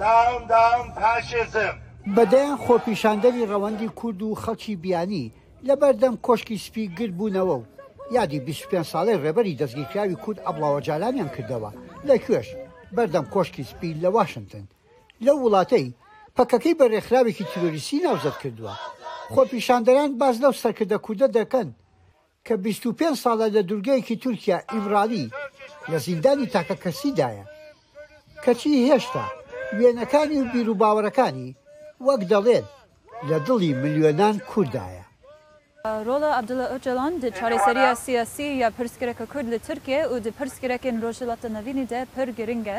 داوم داوم فاشیزم. بە دەیان خۆپیشاندەری ڕەوەندی کورد و خەڵکی بیانی لە بەردەم کۆشکی سپی گرد بوونەوە و یادی بیست و پێنج ساڵەی ڕێبەری دەستگیرکراوی کورد ئەبڵاوەجالانیان کردەوە لە کوێش؟ بەردەم کۆشکی سپی لە واشنتن لەو وڵاتەی پەکەکەی بە ڕێکخراوێکی تیرۆریستی ناوزەد کردووە. خۆپیشاندەران باس لەو سەرکردە کوردە دەکەن کە بیست و پێنج ساڵە لە دورگەیەکی تورکیا ئیمرالی لە زیندانی تاکەکەسیدایە، کەچی هێشتا وێنەکانی و بیروباوەڕەکانی وەک دەڵێن لە دڵی ملیۆنان کوردایە. رۆڵە عەبدوڵا ئۆجالان د چارەسەریە سیاسی یە پرس گرەکە کورد لە تورکیە و د پرس گرەکێن رۆژهەڵاتە نەڤینی دە پر گرنگە.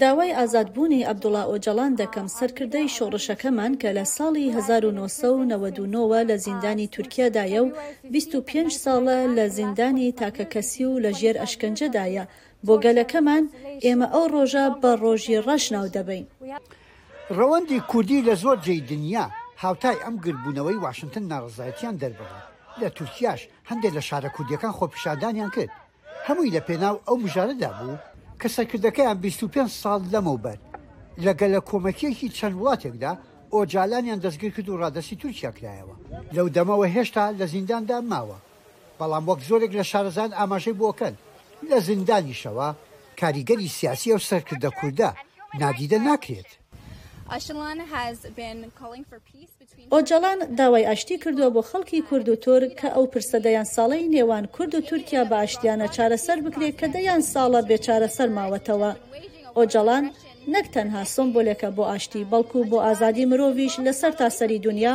داوای ئازادبوونی عەبدوڵا ئۆجەڵان دەکەم، سەرکردەی شۆڕشەکەمان کە لە ساڵی هەزار و نۆ سەد و نەوەد و نۆ وە لە زیندانی تورکیادایە و بیست و پێنج ساڵە لە زیندانی تاکەکەسی و لە ژێر ئەشکەنجەدایە بۆ گەلەکەمان، ئێمە ئەو ڕۆژە بە ڕۆژی ڕەش ناودەبەین. رەوەندی کوردی لە زۆر جێی دنیا هاوتای ئەم گردبوونەوەی واشنتن ناڕەزایەتیان دەربڕی، لە تورکیاش هەندێ لە شارە کوردییەکان خۆپیشاندانیان کرد، هەمووی لە پێناو ئەو مژارەدا بوو، کە سەرکردەکەیان بیست و پێنج ساڵ لەمەوبەر لە گەلەکۆمەکییەکی چەند وڵاتێکدا ئۆجالانیان دەستگیرکرد و رادەستی تورکیا کرایەوە، لەودەمەوە هێشتا لە زینداندا ماوە. بەڵام وەک زۆرێک لە شارەزایان ئاماژەی بۆکەن، لە زیندانیشەوە کاریگەری سیاسی ئەو سەرکردە کوردە نادیدە ناکرێت. ئۆجەڵان داوای ئاشتی کردووە بۆ خەڵکی کورد و تورک کە ئەو پرسە دەیان ساڵەی نێوان کورد و تورکیا بە ئاشتیانە چارەسەر بکرێت کە دەیان ساڵە بێ چارەسەر ماوەتەوە. ئۆجەڵان نەک تەنها سۆمبولێکە بۆ ئاشتی، بەڵکو بۆ ئازادی مرۆڤیش لە سەرتاسەری دونیا.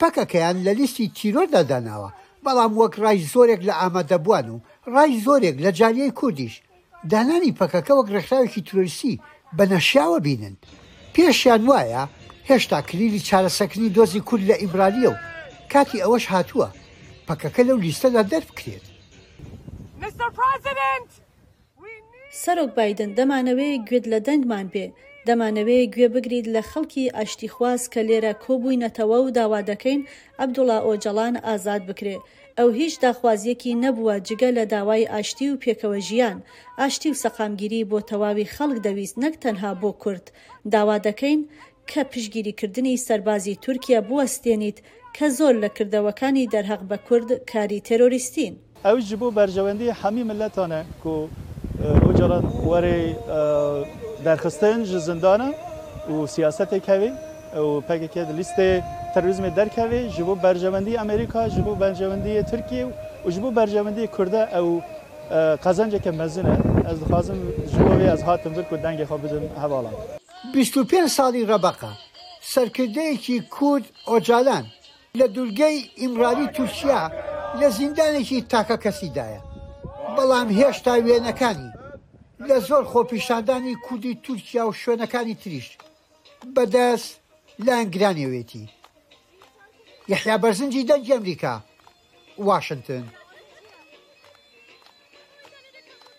پەکەکەیان لە لیستی تیرۆردا داناوە، بەڵام وەک ڕای زۆرێک لە ئامادەبووان و ڕای زۆرێک لە جالیەی کوردیش، دانانی پەکەکە وەک ڕێکخراوێکی تیرۆریستی بە نەشیاوە بینن. پێشیان وایە هێشتا کلیلی چارەسەکردنی دۆزی کورد لە ئیمرالییە و کاتی ئەوەش هاتووە پەکەکە لەو لیستەدا دەربکرێت. سەرۆک بایدن، دەمانەوێ گوێت لە دەنگمان بێ، دەمانەوێ گوێ بگریت لە خەڵکی ئاشتیخواز کە لێرە کۆبووینەتەوە و داوا دەکەین عەبدوڵا ئۆجەڵان ئازاد بکرێ. ئەو هیچ داخوازییەکی نەبووە جگە لە داوای ئاشتی و پێکەوە ژیان. ئاشتی و سەقامگیری بۆ تەواوی خەڵک دەویست نەک تەنها بۆ کورد. داوا دەکەین کە پشتگیریکردنی سەربازی تورکیە بوەستێنیت کە زۆر لە کردەوەکانی دەرهەق بە کورد کاری تێرۆریستین. ئەویش جی بۆ بەرژەوەندی هەمی مللەتانە کو ئوجەلان وەرێ دەرخستن ژ زندانە و سیاسەتێ کەێ و پەکەکە دە لیستێ تەرۆریزمێ دەرکەێ ژ بۆ بەرژەوەندی ئەمەریکا ژ بۆ بەرژەوەندی تورکیە و ژ بۆ بەرژەوەندی کوردە ئەو قەزەنجێکە مەزنە ئەز دخوازم ژ بۆ وێ ئەز هاتم ڤر کو دەنگێ خۆ بدم هەڤاڵان. بیست و پێنج ساڵی رەبەقە، سەرکردەیەکی کورد ئۆجالان لە دوورگەی ئیمرالی تورکیا لە زیندانێکی تاکەکەسیدایە، بەڵام هێشتا وێنەکانی لە زۆر خۆپیشاندانی کوردی تورکیا و شوێنەکانی تریش بەدەست لایەنگرانیەوێتی. یەحیا بەرزنجی دەنگی ئەمریکا، واشنتن.